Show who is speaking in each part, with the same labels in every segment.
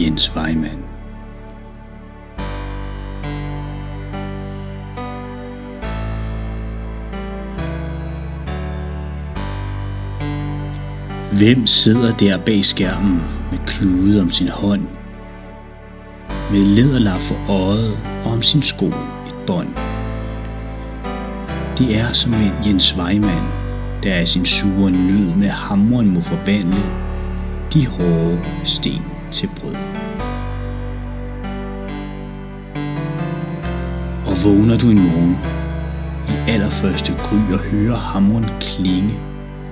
Speaker 1: Jens Weimann. Hvem sidder der bag skærmen med klude om sin hånd? Med læderlap for øjet og om sin sko et bånd. Det er som en Jens Weimann, der er sin sure nød med hammeren må forbande de hårde sten til brød. Og vågner du en morgen i allerførste gry og hører hammeren klinge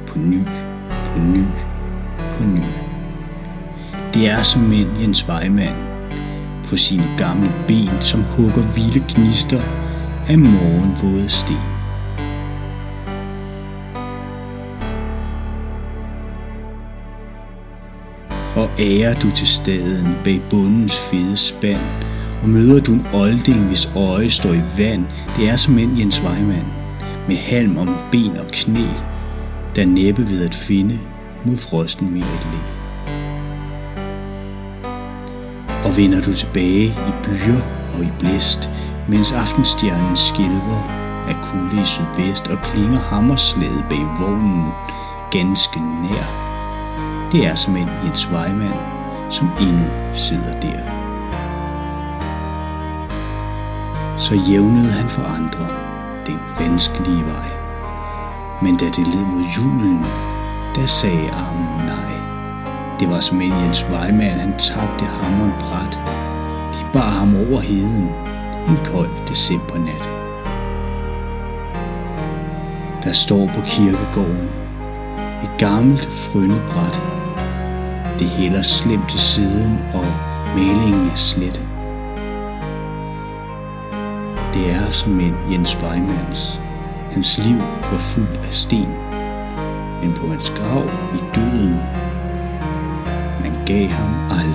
Speaker 1: på ny, på ny, på ny. Det er som en Jens Weimann på sine gamle ben, som hugger vilde gnister af morgenvåde sten. Og ærer du til staden bag bundens fede spand, og møder du en olding, hvis øje står i vand, det er som en Jens Weimann, med halm om ben og knæ, der næppe ved at finde mod frosten mere et læ. Og vender du tilbage i byer og i blæst, mens aftenstjernen skilver af kulde i sydvest og klinger hammerslaget bag vognen ganske nær det er som en Jens Weimann, som endnu sidder der. Så jævnede han for andre den vanskelige vej. Men da det led mod julen, der sagde armen nej. Det var som en Jens Weimann, han tabte hammeren bræt. De bar ham over heden en kold decembernat. Der står på kirkegården et gammelt fryndet det hælder slemt til siden, og malingen er slet. Det er som en Jens Weimanns. Hans liv var fuld af sten, men på hans grav i døden, man gav ham aldrig.